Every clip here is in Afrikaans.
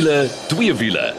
wiele, twee wiele.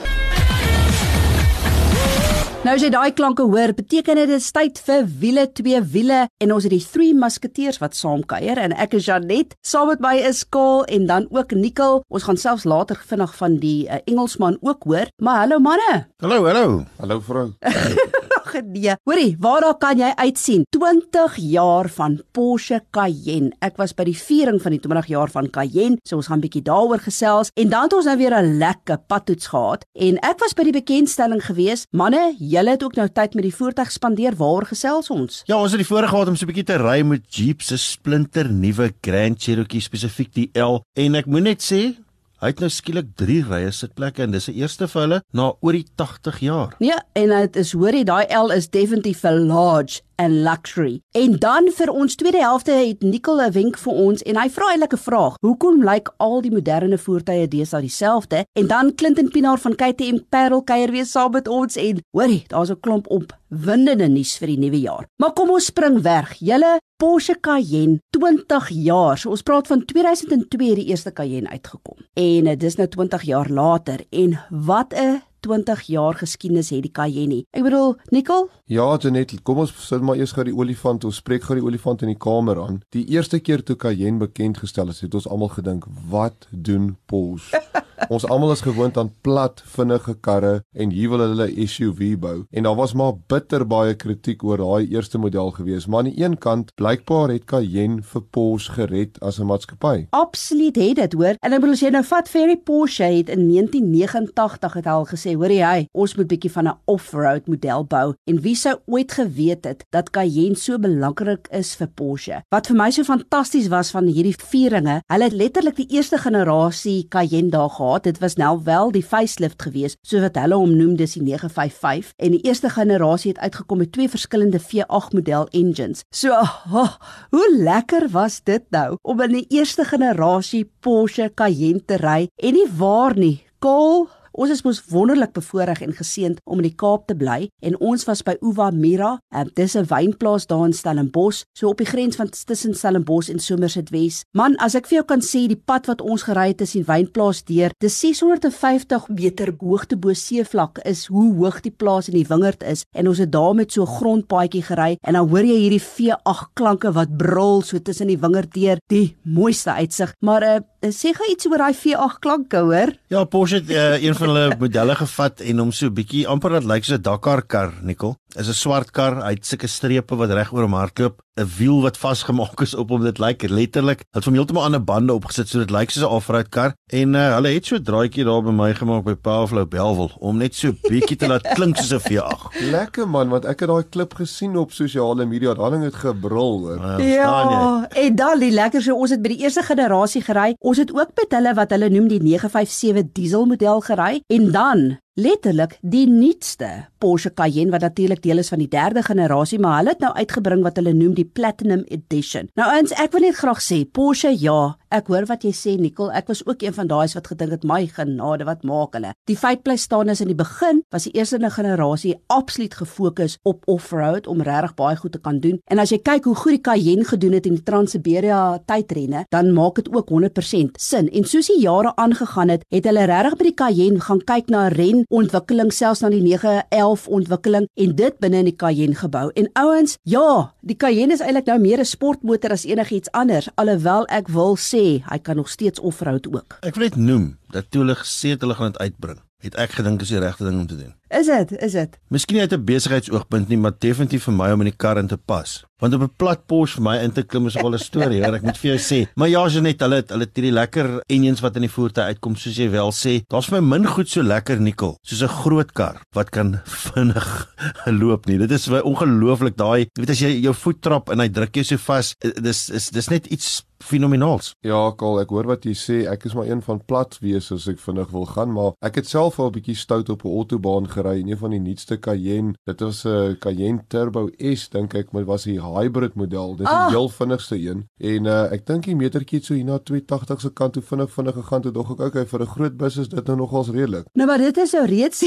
Nou as jy daai klanke hoor, beteken dit dit is tyd vir wiele twee wiele en ons het die drie musketeers wat saam kuier en ek is Janet, saam met my is Kaal en dan ook Nicole. Ons gaan selfs later vinnig van die uh, Engelsman ook hoor. Maar hallo manne. Hallo, hallo. Hallo vrou. Nee. Hoorie, waar daar kan jy uitsien? 20 jaar van Porsche Cayenne. Ek was by die viering van die 20 jaar van Cayenne, so ons gaan bietjie daaroor gesels en dan het ons nou weer 'n lekker padtoets gehad en ek was by die bekendstelling gewees. Manne, julle het ook nou tyd met die voertuig spandeer. Waar gesels ons? Ja, ons het die voorreg gehad om so 'n bietjie te ry met Jeep se splinter nuwe Grand Cherokee spesifiek die L en ek moet net sê Hy het nou skielik 3 rye sitplekke en dis die eerste vir hulle na oor die 80 jaar. Nee, en dit is hoorie, daai L is definitief 'n large and luxury. En dan vir ons tweede helfte het Nicole 'n wenk vir ons en hy vra eintlik 'n vraag. Hoekom lyk al die moderne voertuie deesdae dieselfde? En dan Clinton Pinaar van KTM Parel kuier weer saam met ons en hoorie, daar's 'n klomp op windende nuus vir die nuwe jaar. Maar kom ons spring weg. Julle Porsche Cayenne 20 jaar. So ons praat van 2002 die eerste Cayenne uitgekom. En dit is nou 20 jaar later en wat 'n 20 jaar geskiedenis het die Cayenne. Ek bedoel, Nicole? Ja, Janet, kom ons sit maar eers gou die olifant, ons spreek gou die olifant in die kamer aan. Die eerste keer toe Cayenne bekend gestel is, het ons almal gedink, wat doen Porsche? Ons almal is gewoond aan plat, vinnige karre en hier wil hulle 'n SUV bou. En daar was maar bitter baie kritiek oor daai eerste model gewees, maar aan die een kant blykbaar het Cayenne vir Porsche gered as 'n maatskappy. Absoluut het dit, hoor. En ek bedoel as jy nou vat Ferry Porsche het in 1989 het al gesê, hoorie hy, ons moet bietjie van 'n off-road model bou. En wie sou ooit geweet het dat Cayenne so belangrik is vir Porsche? Wat vir my so fantasties was van hierdie vieringe, hulle het letterlik die eerste generasie Cayenne daar gehad. Dit was nou wel die facelift geweest, so wat hulle hom noem, dis die 955 en die eerste generasie het uitgekom met twee verskillende V8 model engines. So, oh, hoe lekker was dit nou om in die eerste generasie Porsche Cayenne te ry en nie waar nie. Kol Ons is mos wonderlik bevoorreg en geseënd om in die Kaap te bly en ons was by Uva Mira, en dis 'n wynplaas daar in Stellenbosch, so op die grens van tussen Stellenbosch en Somerset Wes. Man, as ek vir jou kan sê die pad wat ons gery het tussen wynplaas deur, dis 650 meter hoogte bo seevlak is hoe hoog die plaas in die wingerd is en ons het daar met so 'n grondpaadjie gery en dan hoor jy hierdie V8 klanke wat brul so tussen die wingerd deur, die mooiste uitsig. Maar uh, sê gou iets oor daai V8 klanke, hoor? Ja, Porsche het uh, een van hulle modelle gevat en hom so 'n bietjie amper dat lyk soos 'n Dakar kar, Nicole. Is 'n swart kar, hy het sulke strepe wat reg oor hom hardloop, 'n wiel wat vasgemaak is op hom. Dit lyk letterlik, het hom heeltemal aan 'n bande opgesit so dit lyk soos 'n off-road kar. En uh, hulle het so 'n draaitjie daar by my gemaak by Powerflow Belwel om net so bietjie te laat klink soos 'n V8. Lekker man, want ek het daai klip gesien op sosiale media. Daai ding het gebrul hoor. Uh, Ja, en dan die lekker so ons het by die eerste generasie gery. Ons het ook met hulle wat hulle noem die 957 diesel model gery en dan letterlik die nuutste Porsche Cayenne wat natuurlik deel is van die derde generasie, maar hulle het nou uitgebring wat hulle noem die Platinum Edition. Nou eens, ek wil net graag sê Porsche ja, ek hoor wat jy sê Nicole, ek was ook een van daai's wat gedink het my genade, wat maak hulle? Die feit bly staan is in die begin was die eerste generasie absoluut gefokus op off-road om regtig baie goed te kan doen. En as jy kyk hoe goed die Cayenne gedoen het in die Trans-Siberia tydrenne, dan maak dit ook 100% sin. En soos die jare aangegaan het, het hulle regtig by die Cayenne gaan kyk na ren ontwikkeling selfs na die 911 ontwikkeling en dit binne in die Cayenne gebou. En ouens, ja, die Cayenne is eintlik nou meer 'n sportmotor as enigiets anders, alhoewel ek wil sê hy kan nog steeds off-road ook. Ek wil net noem dat toe hulle gesê het hulle gaan dit uitbring, het ek gedink is die regte ding om te doen. Is dit? Is dit? Miskien uit 'n besigheidsoogpunt nie, maar definitief vir my om in die kar in te pas. Want op 'n plat Porsche vir my in te klim is wel 'n storie, hoor, ek moet vir jou sê. Maar ja, Janet, hulle het hulle het hierdie lekker engines wat in die voertuig uitkom, soos jy wel sê. Daar's vir my min goed so lekker nikkel, soos 'n groot kar wat kan vinnig loop nie. Dit is vir ongelooflik daai, jy weet as jy jou voet trap en hy druk jou so vas, dis is dis net iets fenomenaals. Ja, Kol, ek hoor wat jy sê. Ek is maar een van plat wees as ek vinnig wil gaan, maar ek het self al 'n bietjie stout op 'n autobaan gery een van die nuutste Cayenne. Dit was 'n uh, Cayenne Turbo S dink ek, maar was die hybrid model. Dis Ah. die heel vinnigste een. En uh, ek dink die metertjie het so hier na 280 se kant toe vinnig vinnig gegaan toe dog ek okay vir 'n groot bus is dit nou nogals redelik. Nou maar dit is nou reeds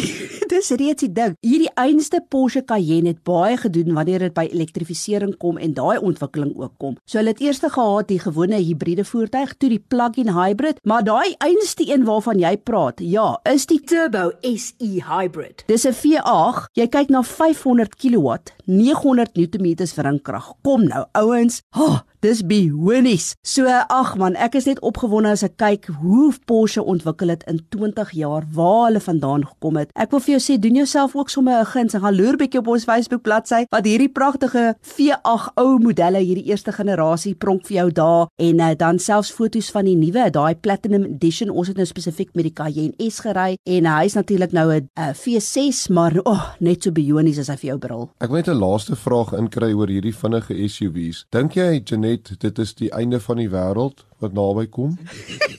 dis reeds die ding. Hierdie einste Porsche Cayenne het baie gedoen wanneer dit by elektrifisering kom en daai ontwikkeling ook kom. So hulle het eers gehad die gewone hibriede voertuig, toe die plug-in hybrid, maar daai einste een waarvan jy praat, ja, is die Turbo SE hybrid. Dis 'n V8. Jy kyk na 500 kW, 900 Nm wringkrag. Kom nou, ouens. Oh, dis bionies. So ag man, ek is net opgewonde as ek kyk hoe Porsche ontwikkel het in 20 jaar, waar hulle vandaan gekom het. Ek wil vir jou sê, doen jouself ook sommer 'n guns en gaan loer bietjie op ons Facebook bladsy wat hierdie pragtige V8 ou modelle, hierdie eerste generasie pronk vir jou daar en uh, dan selfs foto's van die nuwe, daai Platinum Edition. Ons het nou spesifiek met die Cayenne S gery en uh, hy's natuurlik nou 'n uh, V6, maar oh, net so bionies as hy vir jou brul. Ek wil net 'n laaste vraag inkry oor hierdie vinnige SUV's. Dink jy Janet dit is die einde van die wêreld wat naby kom?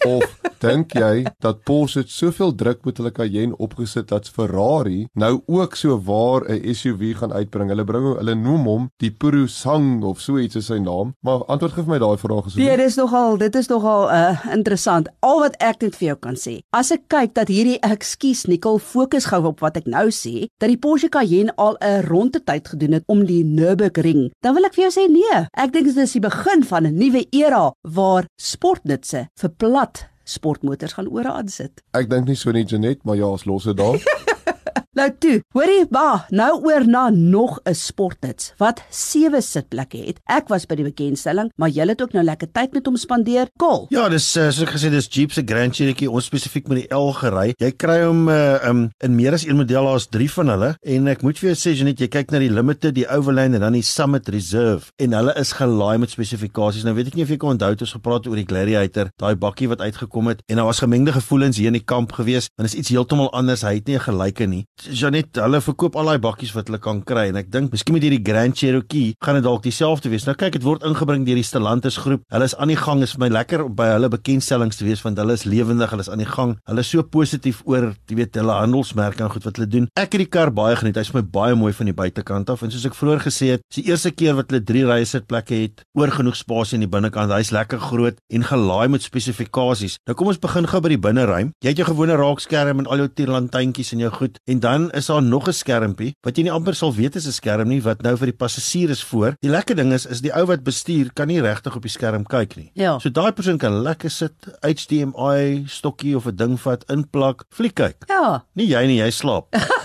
Of dink jy dat Porsche soveel druk met hulle Cayenne opgesit dat Ferrari nou ook so waar 'n SUV gaan uitbring? Hulle bring hulle noem hom die Purusang of so iets is sy naam. Maar antwoord gee vir my daai vraag asseblief. Nee, dis nogal, dit is nogal uh interessant. Al wat ek net vir jou kan sê, as ek kyk dat hierdie ekskuus Nikkel fokus gou op wat ek nou sê, dat die Porsche Cayenne al 'n rondetyd gedoen het om die Nürburgring, dan wil ek vir jou sê nee. Ek dink dit is die begin van 'n nuwe era waar sportnutse vir plat sportmotors gaan ore aan sit. Ek dink nie so nie Janet, maar ja, ons los dit daar. Nou toe, hoorie, ba, nou oor na nog 'n sportnuts wat sewe sitplekke het. Ek was by die bekendstelling, maar jy het ook nou lekker tyd met hom spandeer. Kol. Ja, dis uh, soos ek gesê dis Jeep se Grand Cherokee, ons spesifiek met die L gery. Jy kry hom uh, um, in meer as een model, daar's 3 van hulle en ek moet vir jou sê Janet, jy kyk na die Limited, die Overland en dan die Summit Reserve en hulle is gelaai met spesifikasies. Nou weet ek nie of jy kan onthou het ons gepraat oor die Gladiator, daai bakkie wat uitgekom het en daar was gemengde gevoelens hier in die kamp gewees, want dit is iets heeltemal anders. Hy het nie 'n gelyke nie. Janet, hulle verkoop al daai bakkies wat hulle kan kry en ek dink miskien met hierdie Grand Cherokee gaan dit dalk dieselfde wees. Nou kyk, dit word ingebring deur die Stellantis groep. Hulle is aan die gang. Is vir my lekker by hulle bekendstellings te wees want hulle is lewendig, hulle is aan die gang. Hulle is so positief oor, jy weet, hulle handelsmerke en goed wat hulle doen. Ek het die kar baie geniet. Hy's my baie mooi van die buitekant af en soos ek vroeër gesê het, dis die eerste keer wat hulle 3 rye sitplekke het, oor genoeg spasie aan die binnekant. Hy's lekker groot en gelaai met spesifikasies. Nou kom ons begin gou by die binneruim. Jy het jou gewone raakskerm en al jou tierlantuintjies en jou goed en dan is daar nog 'n skermpie wat jy nie amper sal weet is 'n skerm nie wat nou vir die passasier is voor. Die lekker ding is is die ou wat bestuur kan nie regtig op die skerm kyk nie. Ja. So daai persoon kan lekker sit, HDMI stokkie of 'n ding vat, inplak, fliek kyk. Ja. Nie jy nie, jy slaap.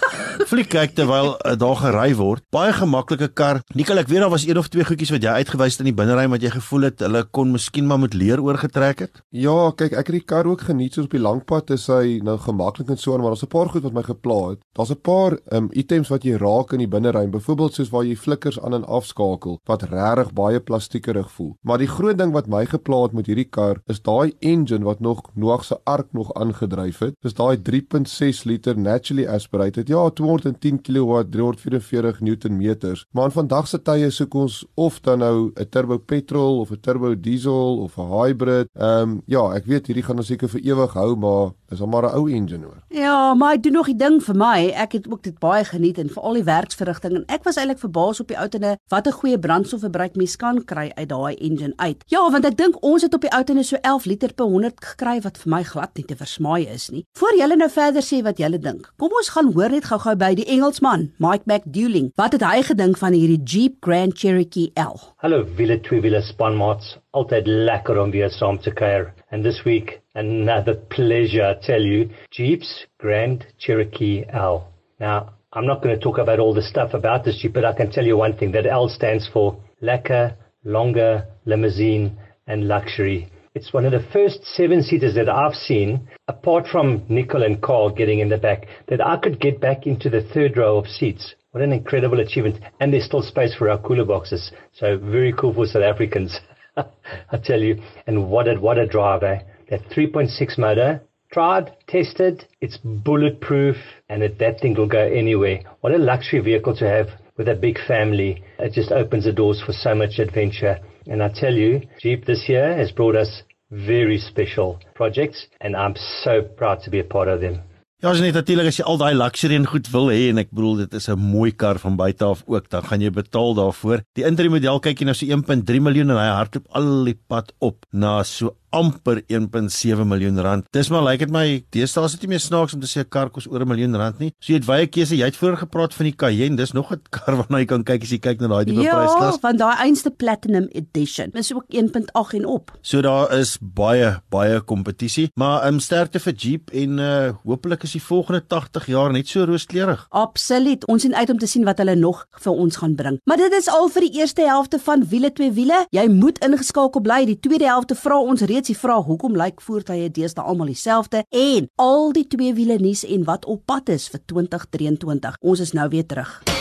Fliek kyk terwyl uh, daar gery word. Baie gemaklike kar. Nikkel, ek weet daar was een of twee goedjies wat jy uitgewys het in die binneruim wat jy gevoel het hulle kon miskien maar met leer oorgetrek het. Ja, kyk, ek het die kar ook geniet soos op die langpad is hy nou gemaklik en so aan, maar daar's 'n paar goed wat my gepla het. Daar's 'n paar um, items wat jy raak in die binneruim, byvoorbeeld soos waar jy flikkers aan en afskakel wat regtig baie plastiekerig voel. Maar die groot ding wat my gepla het met hierdie kar is daai engine wat nog Noag se ark nog aangedryf het. Dis daai 3.6 liter naturally aspirated. Ja, 210 kW, 344 Newtonmeters. Maar in vandag se tye soek ons of dan nou 'n turbo petrol of 'n turbo diesel of 'n hybrid. Ehm um, ja, ek weet hierdie gaan ons seker vir ewig hou, maar is al maar 'n ou engine hoor. Ja, maar ek doen nog die ding vir my. Ek het ook dit baie geniet en veral die werksverrigting en ek was eintlik verbaas op die outene wat 'n goeie brandstofverbruik mens kan kry uit daai engine uit. Ja, want ek dink ons het op die outene so 11 liter per 100 gekry wat vir my glad nie te versmaai is nie. Voor julle nou verder sê wat julle dink. Kom ons gaan hoor net gou-gou by die Engelsman, Mike McDouling. Wat het hy gedink van hierdie Jeep Grand Cherokee L? Hallo wiele twee wiele spanmaats, altyd lekker om weer saam te kuier. And this week another pleasure, I tell you, Jeep's Grand Cherokee L. Now, I'm not going to talk about all the stuff about this Jeep, but I can tell you one thing that L stands for lekker, longer, limousine and luxury. It's one of the first seven seaters that I've seen, apart from Nicole and Carl getting in the back, that I could get back into the third row of seats. What an incredible achievement. And there's still space for our cooler boxes. So very cool for South Africans. I tell you. And what a, what a drive, eh? That 3.6 motor, tried, tested, it's bulletproof, and it, that thing will go anywhere. What a luxury vehicle to have with a big family. It just opens the doors for so much adventure. And I tell you, Jeep this year has brought us very special projects, and I'm so proud to be a part of them. Ja, as jy net natuurlik as jy al daai luxury en goed wil hê en ek bedoel dit is 'n mooi kar van buite af ook, dan gaan jy betaal daarvoor. Die interim model kyk jy nou so 1.3 miljoen en hy hardloop al die pad op na so amper 1.7 miljoen rand. Dis maar lyk like dit my deesdae is dit nie meer snaaks om te sê 'n kar kos oor 'n miljoen rand nie. So jy het baie keuse. Jy het vroeër gepraat van die Cayenne. Dis nog 'n kar waarna jy kan kyk as jy kyk na daai tipe ja, prysklas. Ja, van daai einste Platinum Edition. Dis ook 1.8 en op. So daar is baie baie kompetisie, maar ehm um, sterkte vir Jeep en uh hopelik is die volgende 80 jaar net so rooskleurig. Absoluut. Ons sien uit om te sien wat hulle nog vir ons gaan bring. Maar dit is al vir die eerste helfte van wiele twee wiele. Jy moet ingeskakel bly. Die tweede helfte vra ons reeds die vraag hoekom lyk voertuie deesdae almal dieselfde en al die twee wiele nuus en wat op pad is vir 2023. Ons is nou weer terug.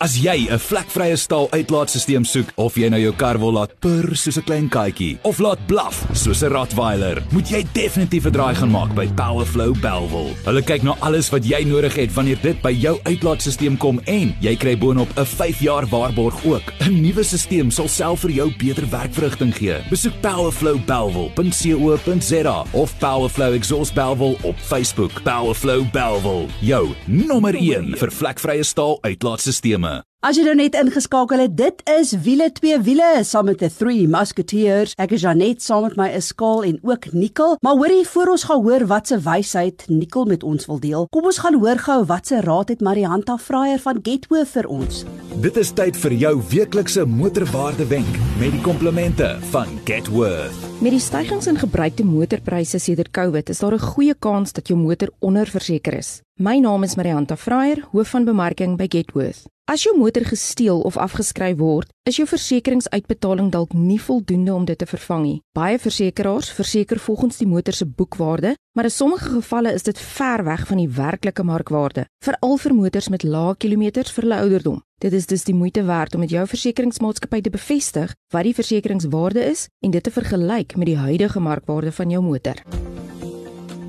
As jy 'n vlekvrye staal uitlaatstelsel soek of jy nou jou kar wil laat purr soos 'n klein katjie of laat blaf soos 'n Rottweiler, moet jy definitief 'n draai gaan maak by Powerflow Belwel. Hulle kyk na alles wat jy nodig het wanneer dit by jou uitlaatstelsel kom en jy kry boonop 'n 5 jaar waarborg ook. 'n Nuwe stelsel sal self vir jou beter werkverrigting gee. Besoek powerflowbelwel.co.za of Powerflow Exhaust Belwel op Facebook. Powerflow Belwel, jou nommer 1 vir vlekvrye staal uitlaatstelsels. Name As jy nou net ingeskakel het, dit is wiele twee wiele saam met the Three Musketeers. Ek is Janet saam met my Iskaal en ook Nikkel. Maar hoorie voor ons gaan hoor wat se wysheid Nikkel met ons wil deel. Kom ons gaan hoor gou wat se raad het Marianta Fraier van Getwo vir ons. Dit is tyd vir jou weeklikse motorwaarde wenk met die komplimente van Getworth. Met die stygings in gebruikte motorpryse sedert Covid is daar 'n goeie kans dat jou motor onderverseker is. My naam is Marianta Fraier, hoof van bemarking by Getworth. As jou motor gesteel of afgeskryf word, is jou versekeringsuitbetaling dalk nie voldoende om dit te vervang nie. Baie versekerings verseker volgens die motor se boekwaarde, maar in sommige gevalle is dit ver weg van die werklike markwaarde, veral vir motors met lae kilometers vir hulle ouderdom. Dit is dus die moeite werd om met jou versekeringsmaatskappy te bevestig wat die versekeringswaarde is en dit te vergelyk met die huidige markwaarde van jou motor.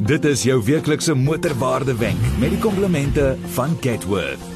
Dit is jou weeklikse motorwaarde wenk met die komplimente van Getworth.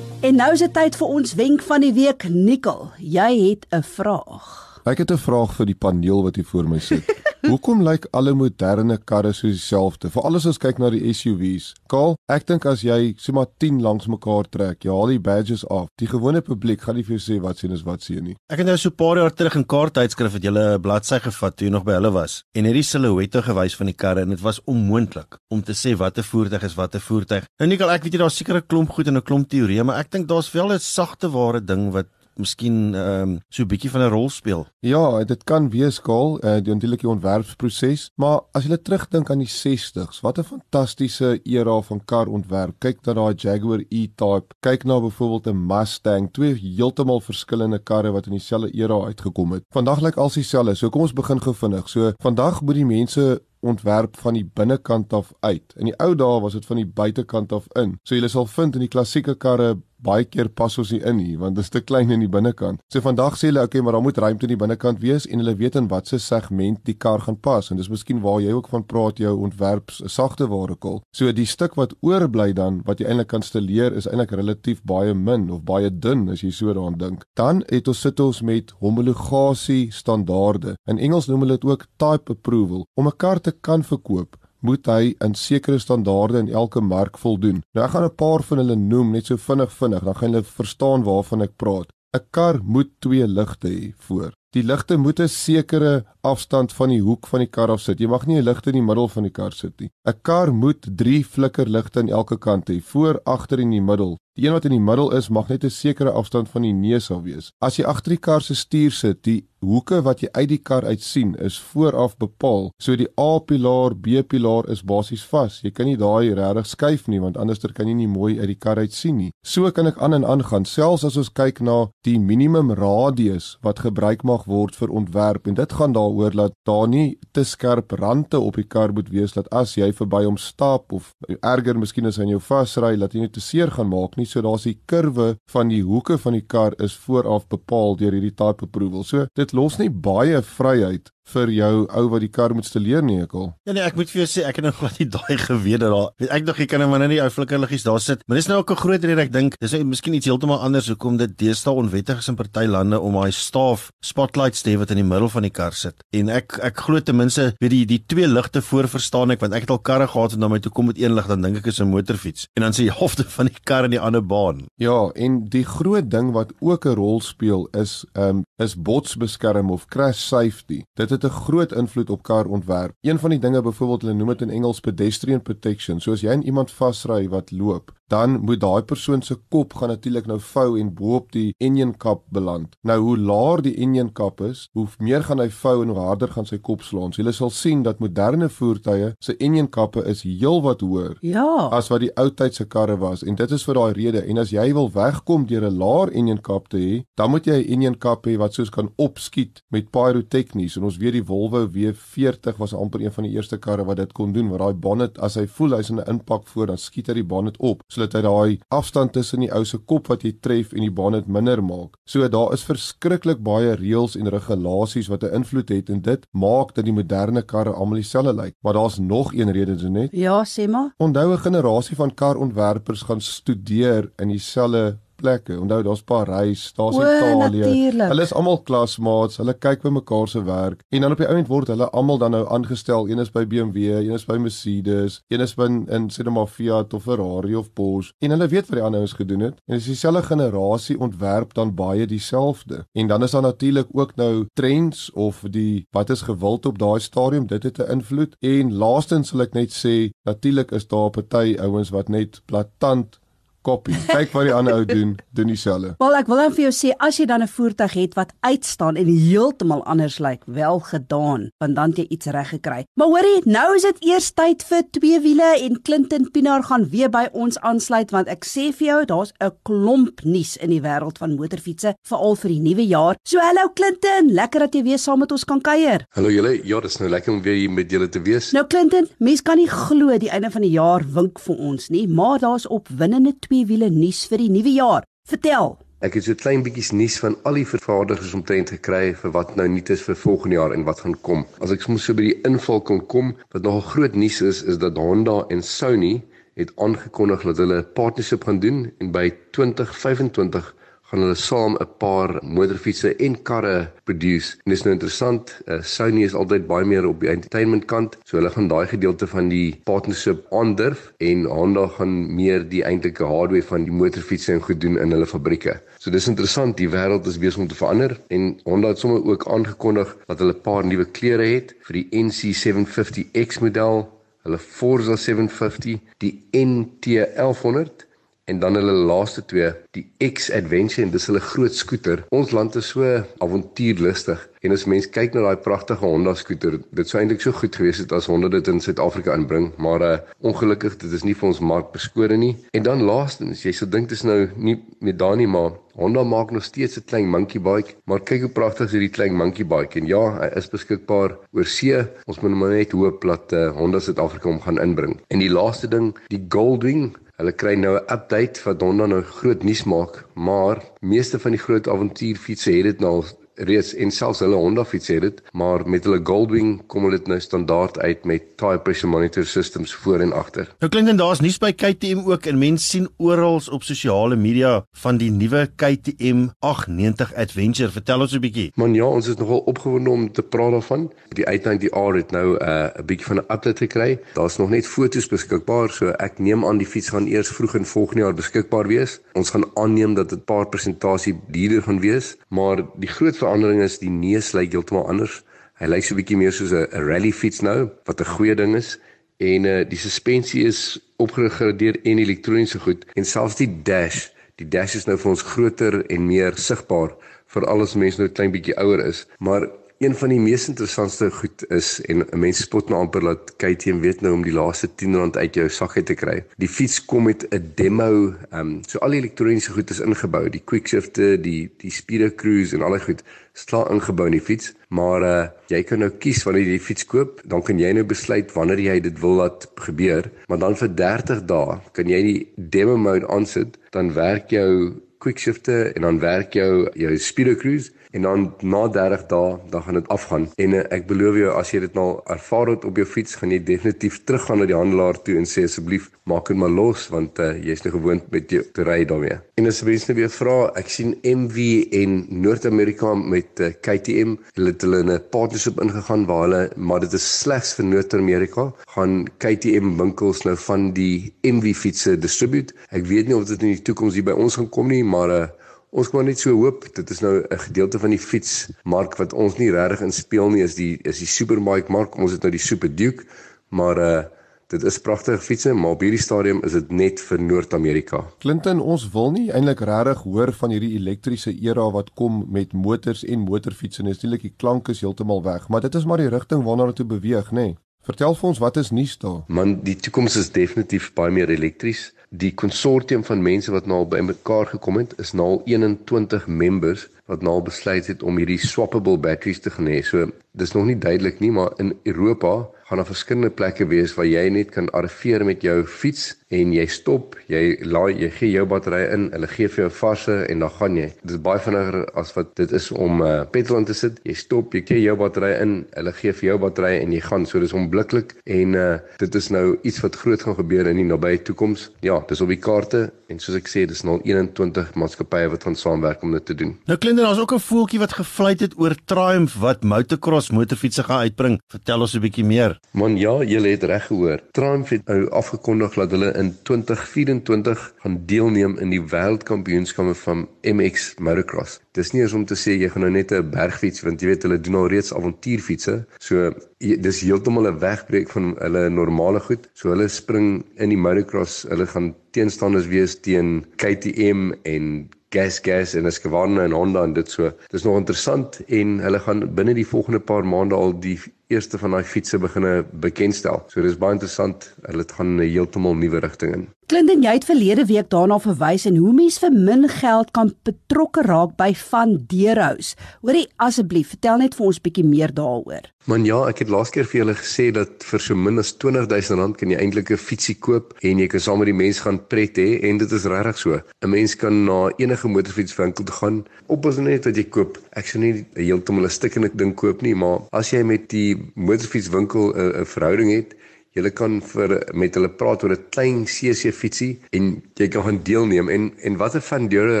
En nou is dit tyd vir ons wenk van die week, Nikkel. Jy het 'n vraag. Ek het 'n vraag vir die paneel wat hier voor my sit. Hoekom lyk alle moderne karre so dieselfde? Veral as ons kyk na die SUVs. Kaal, ek dink as jy sê maar 10 langs mekaar trek, jy haal die badges af. Die gewone publiek gaan nie vir jou sê wat sien is wat sien nie. Ek het nou so 'n paar jaar terug in kaarttydskrif het julle 'n bladsy gevat toe jy nog by hulle was en hierdie silhouette gewys van die karre en dit was onmoontlik om te sê watter voertuig is watter voertuig. Nou Nikkel, ek weet jy daar's seker 'n klomp goed en 'n klomp teorieë, maar ek dink daar's wel 'n sagte ware ding wat miskien ehm um, so 'n bietjie van 'n rol speel. Ja, dit kan wees skaal, uh, die natuurlike ontwerpproses, maar as jy terugdink aan die 60s, wat 'n fantastiese era van karontwerp. Kyk na daai Jaguar E-Type, kyk na byvoorbeeld 'n Mustang, twee heeltemal verskillende karre wat in dieselfde era uitgekom het. Vandag lyk alles dieselfde. So kom ons begin gou vinnig. So vandag moet die mense ontwerp van die binnekant af uit. In die ou dae was dit van die buitekant af in. So jy sal vind in die klassieke karre baie keer pas ons nie in nie want dit is te klein in die binnekant. So vandag sê hulle okay, maar daar moet ruimte in die binnekant wees en hulle weet in watter segment die kar gaan pas en dis miskien waar jy ook van praat jou ontwerp sagte ware kol. So die stuk wat oorbly dan wat jy eintlik kan installeer is eintlik relatief baie min of baie dun as jy so daaraan dink. Dan het ons sit ons met homologasie standaarde. In Engels noem hulle dit ook type approval. Om 'n kar te kan verkoop moet hy aan sekere standaarde in elke mark voldoen. Nou ek gaan 'n paar van hulle noem net so vinnig vinnig, dan gaan julle verstaan waarvan ek praat. 'n Kar moet twee ligte hê voor. Die ligte moet 'n sekere afstand van die hoek van die kar af sit. Jy mag nie 'n ligte in die middel van die kar sit nie. 'n Kar moet 3 flikkerligte aan elke kant hê, voor, agter en in die middel. Die een wat in die middel is, mag net 'n sekere afstand van die neus af wees. As jy agter die kar se stuur sit, die hoeke wat jy uit die kar uit sien is vooraf bepaal. So die A-pilaar, B-pilaar is basies vas. Jy kan nie daai regtig skuif nie want anderster kan jy nie mooi uit die kar uit sien nie. So kan ek aan en aan gaan selfs as ons kyk na die minimum radius wat gebruik mag word vir ontwerp en dit gaan daaroor dat daar nie te skerp rande op die kar moet wees dat as jy verby hom stap of erger miskien as hy jou vasry dat jy nie te seer gaan maak nie. So daar's die kurwe van die hoeke van die kar is vooraf bepaal deur hierdie type approval. So dit los nie baie vryheid vir jou ou wat die kar moet steleer nie, ekal. Ja nee, ek moet vir jou sê ek het nou glad nie daai geweet dat daar weet ek nog jy kan nou maar net die ou flikkerliggies daar sit. Maar dis nou ook 'n groot rede ek dink dis nou miskien iets heeltemal anders hoekom dit deesdae onwettig is in party lande om daai staaf spotlights te hê wat in die middel van die kar sit. En ek ek glo ten minste weet die die twee ligte voor verstaan ek want ek het al karre gehad en dan my toe kom met een lig dan dink ek is 'n motorfiets. En dan sê die helfte van die kar in die ander baan. Ja, en die groot ding wat ook 'n rol speel is ehm um, is botsbeskerm of crash safety. Dit het 'n groot invloed op karontwerp. Een van die dinge byvoorbeeld hulle noem dit in Engels pedestrian protection. So as jy in iemand vasry wat loop, dan moet daai persoon se kop gaan natuurlik nou vou en bo op die engine kap beland. Nou hoe laer die engine kap is, hoe meer gaan hy vou en hoe harder gaan sy kop slaan. So, jy sal sien dat moderne voertuie se engine kappe is heelwat hoër Ja. as wat die ou tyd se karre was en dit is vir daai rede en as jy wil wegkom deur 'n laer engine kap te hê, dan moet jy 'n engine kap hê wat soos kan opskiet met pyrotechnies en ons weet die Volvo W40 was amper een van die eerste karre wat dit kon doen waar daai bonnet as hy voel hy's in 'n impak voor dan skiet hy die bonnet op sodat hy daai afstand tussen die ou se kop wat jy tref en die bonnet minder maak. So daar is verskriklik baie reëls en regulasies wat 'n invloed het en dit maak dat die moderne karre almal dieselfde lyk. Maar daar's nog een rede dis net. Ja, sê maar. Onthou 'n generasie van karontwerpers gaan studeer in dieselfde plekke. Onthou daar's Parys, daar's Italië. natuurlijk. Hulle is almal klasmaats, hulle kyk by mekaar se werk en dan op die ouend word hulle almal dan nou aangestel. Een is by BMW, een is by Mercedes, een is by in sê net maar Fiat of Ferrari of Porsche en hulle weet wat die ander ouens gedoen het. En dis dieselfde generasie ontwerp dan baie dieselfde. En dan is daar natuurlik ook nou trends of die wat is gewild op daai stadium, dit het 'n invloed. En laastens sal ek net sê, natuurlik is daar party ouens wat net blaatant kopie. Kyk wat die ander ou doen, doen dieselfde. Wel, ek wil dan vir jou sê as jy dan 'n voertuig het wat uitstaan en heeltemal anders lyk, wel gedaan, want dan het jy iets reg gekry. Maar hoorie, nou is dit eers tyd vir twee wiele en Clinton Pinaar gaan weer by ons aansluit want ek sê vir jou, daar's 'n klomp nuus in die wêreld van motorfietsse, veral vir die nuwe jaar. So hallo Clinton, lekker dat jy weer saam met ons kan kuier. Hallo julle. Ja, dit is nou lekker om weer hier met julle te wees. Nou Clinton, mens kan nie glo die einde van die jaar wink vir ons nie, maar daar's opwindende twee wiele nuus vir die nuwe jaar. Vertel. Ek het so klein bietjie nuus van al die vervaardigers omtrent gekry vir wat nou nuut is vir volgende jaar en wat gaan kom. As ek soms so by die inval kan kom, wat nog 'n groot nuus is, is dat Honda en Sony het aangekondig dat hulle 'n partnership gaan doen en by 2025 gaan hulle saam 'n paar motorfietsse en karre produce. En dis nou interessant, uh, Sony is altyd baie meer op die entertainment kant, so hulle gaan daai gedeelte van die partnership aandurf en Honda gaan meer die eintlike hardware van die motorfietsse en goed doen in hulle fabrieke. So dis interessant, die wêreld is besig om te verander en Honda het sommer ook aangekondig dat hulle 'n paar nuwe kleure het vir die NC750X model, hulle Forza 750, die NT1100 en dan hulle laaste twee, die X Adventure en dis hulle groot skooter. Ons land is so avontuurlustig en as mens kyk na daai pragtige Honda skooter, dit sou eintlik so goed gewees het as Honda dit in Suid-Afrika inbring, maar uh, ongelukkig dit is nie vir ons mark beskore nie. En dan laastens, jy sou dink dis nou nie met daar nie, maar Honda maak nog steeds 'n klein monkey bike, maar kyk hoe pragtig is hierdie klein monkey bike en ja, hy is beskikbaar oor see. Ons moet maar net hoop dat uh, Honda Suid-Afrika hom gaan inbring. En die laaste ding, die Goldwing Hulle kry nou 'n update wat Honda nou groot nuus maak, maar meeste van die groot avontuurfietsse het dit nou al reeds en selfs hulle Honda fiets het dit, maar met hulle Goldwing kom hulle dit nou standaard uit met tire pressure monitor systems voor en agter. Nou klink dit daar's nuus by KTM ook en mense sien oral op sosiale media van die nuwe KTM 890 Adventure. Vertel ons 'n bietjie. Man ja, ons is nogal opgewonde om te praat daarvan. Die 890R het nou 'n uh, bietjie van 'n update gekry. Daar's nog net foto's beskikbaar, so ek neem aan die fiets gaan eers vroeg in volgende jaar beskikbaar wees. Ons gaan aanneem dat dit 'n paar persentasie duurder gaan wees, maar die groot verandering is die neus lyk heeltemal anders. Hy lyk so 'n bietjie meer soos 'n rally fiets nou, wat 'n goeie ding is. En uh die suspensie is opgegradeer en elektroniese goed en selfs die dash, die dash is nou vir ons groter en meer sigbaar vir alles mense nou klein bietjie ouer is. Maar een van die mees interessantste goed is en mense spot nou amper dat KTM weet nou om die laaste R10 uit jou sak uit te kry. Die fiets kom met 'n demo, ehm um, so al die elektroniese goed is ingebou, die quickshifter, die die speeder cruise en al die goed staan ingebou in die fiets, maar uh jy kan nou kies wanneer jy die fiets koop, dan kan jy nou besluit wanneer jy dit wil laat gebeur, maar dan vir 30 dae kan jy die demo mode aansit, dan werk jou quickshifter en dan werk jou jou speeder cruise en dan na 30 dae dan gaan dit afgaan. En uh, ek belowe jou as jy dit nou ervaar het op jou fiets, gaan jy definitief teruggaan na die handelaar toe en sê asseblief maak dit maar los want uh, jy's nou gewoond met jou te ry daarmee. En as mense nou weer vra, ek sien MV en Noord-Amerika met uh, KTM, hulle het hulle in 'n partnership ingegaan waar hulle maar dit is slegs vir Noord-Amerika, gaan KTM winkels nou van die MV fietsse distribute. Ek weet nie of dit in die toekoms hier by ons gaan kom nie, maar uh, Ons kan net so hoop dit is nou 'n gedeelte van die fietsmark wat ons nie regtig in speel nie is die is die superbike mark ons het nou die Super Duke maar uh dit is pragtige fietsse maar op hierdie stadium is dit net vir Noord-Amerika. Clinton ons wil nie eintlik regtig hoor van hierdie elektriese era wat kom met motors en motorfietsse natuurlik die klank is heeltemal weg maar dit is maar die rigting waarna dit beweeg nê. Nee. Vertel vir ons wat is nuus daar? Man die toekoms is definitief baie meer elektries die konsortium van mense wat nou al by mekaar gekom het is nou al 21 members wat nou besluit het om hierdie swappable batteries te gaan hê. So dis nog nie duidelik nie, maar in Europa gaan daar verskillende plekke wees waar jy net kan arriveer met jou fiets en jy stop, jy laai, jy gee jou battery in, hulle gee vir jou varse en dan gaan jy. Dit is baie vinniger as wat dit is om uh, petrol in te sit. Jy stop, jy gee jou battery in, hulle gee vir jou battery en jy gaan. So dis onmiddellik en uh, dit is nou iets wat groot gaan gebeur in die nabye toekoms. Ja, dis op die kaarte en soos ek sê, dis nou 21 maatskappye wat gaan saamwerk om dit te doen. Nou klink dit daar's ook 'n voeltjie wat gevluit het oor Triumph wat motocross motorfietsse gaan uitbring. Vertel ons 'n bietjie meer. Man, ja, jy het reg gehoor. Triumph het nou afgekondig dat hulle in 2024 gaan deelneem in die wêreldkampioenskappe van MX motocross. Dis nie eens om te sê jy gaan nou net 'n bergfiets want jy weet hulle doen al reeds avontuurfietsse. So dis heeltemal 'n wegbreek van hulle normale goed. So hulle spring in die motocross. Hulle gaan teenstanders wees teen KTM en Gas Gas en Husqvarna en Honda en dit so. Dis nog interessant en hulle gaan binne die volgende paar maande al die eerste van daai fietsse beginne bekendstel. So dis baie interessant. Hulle gaan 'n heeltemal nuwe rigting in. Clinton, jy het verlede week daarna verwys en hoe mens vir min geld kan betrokke raak by Van Deerhuis. Hoorie asseblief, vertel net vir ons bietjie meer daaroor. Man ja, ek het laas keer vir julle gesê dat vir so min as R20000 kan jy eintlik 'n fietsie koop en jy kan saam met die mense gaan pret hê en dit is regtig so. 'n Mens kan na enige motorfietswinkel toe gaan, op as net wat jy koop. Ek sou nie heeltemal 'n stikkende ding koop nie, maar as jy met die motorfietswinkel 'n verhouding het, Jy kan vir met hulle praat oor 'n klein CC fietsie en jy kan gaan deelneem. En en wat 'n van deure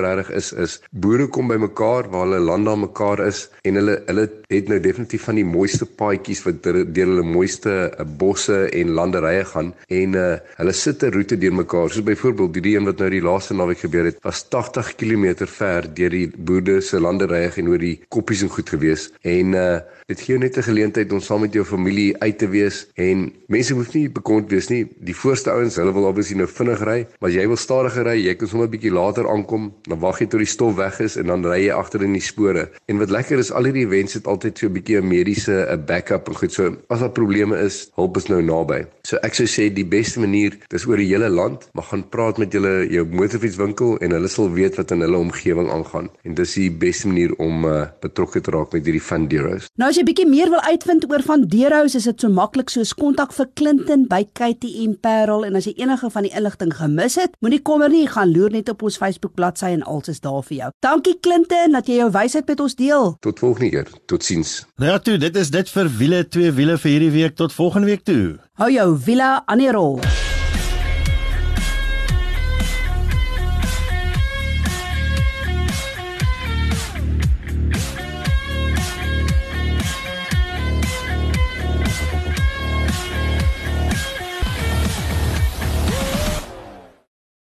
regtig is is boere kom by mekaar waar hulle land aan mekaar is en hulle hulle het nou definitief van die mooiste paadjies wat deur hulle mooiste uh, bosse en landerye gaan. En uh, hulle sit 'n roete deur mekaar. Soos byvoorbeeld die een wat nou die laaste naweek gebeur het was 80 km ver deur die boerde se landerye en oor die koppies en goed gewees. En uh, dit gee net 'n geleentheid om saam met jou familie uit te wees en mense hoef nie bekommerd wees nie. Die voorste ouens, hulle wil obviously nou vinnig ry, maar jy wil stadiger ry, jy kan sommer 'n bietjie later aankom, dan wag jy tot die stof weg is en dan ry jy agter in die spore. En wat lekker is, al hierdie events het altyd so 'n bietjie 'n mediese 'n backup en goed. So as daar probleme is, hulp is nou naby. So ek sou sê die beste manier, dis oor die hele land, maar gaan praat met julle jou motorfietswinkel en hulle sal weet wat in hulle omgewing aangaan. En dis die beste manier om uh, betrokke te raak met hierdie Van Deerhouse. Nou as jy bietjie meer wil uitvind oor Van Deerhouse, is dit so maklik soos kontak vir Clinton by KTM Parel en as jy enige van die inligting gemis het, moenie kommer nie, gaan loer net op ons Facebook bladsy en alles is daar vir jou. Dankie Clinton dat jy jou wysheid met ons deel. Tot volgende keer. Totsiens. Nou ja, toe, dit is dit vir wiele twee wiele vir hierdie week tot volgende week toe. Hou jou wiele aan die rol.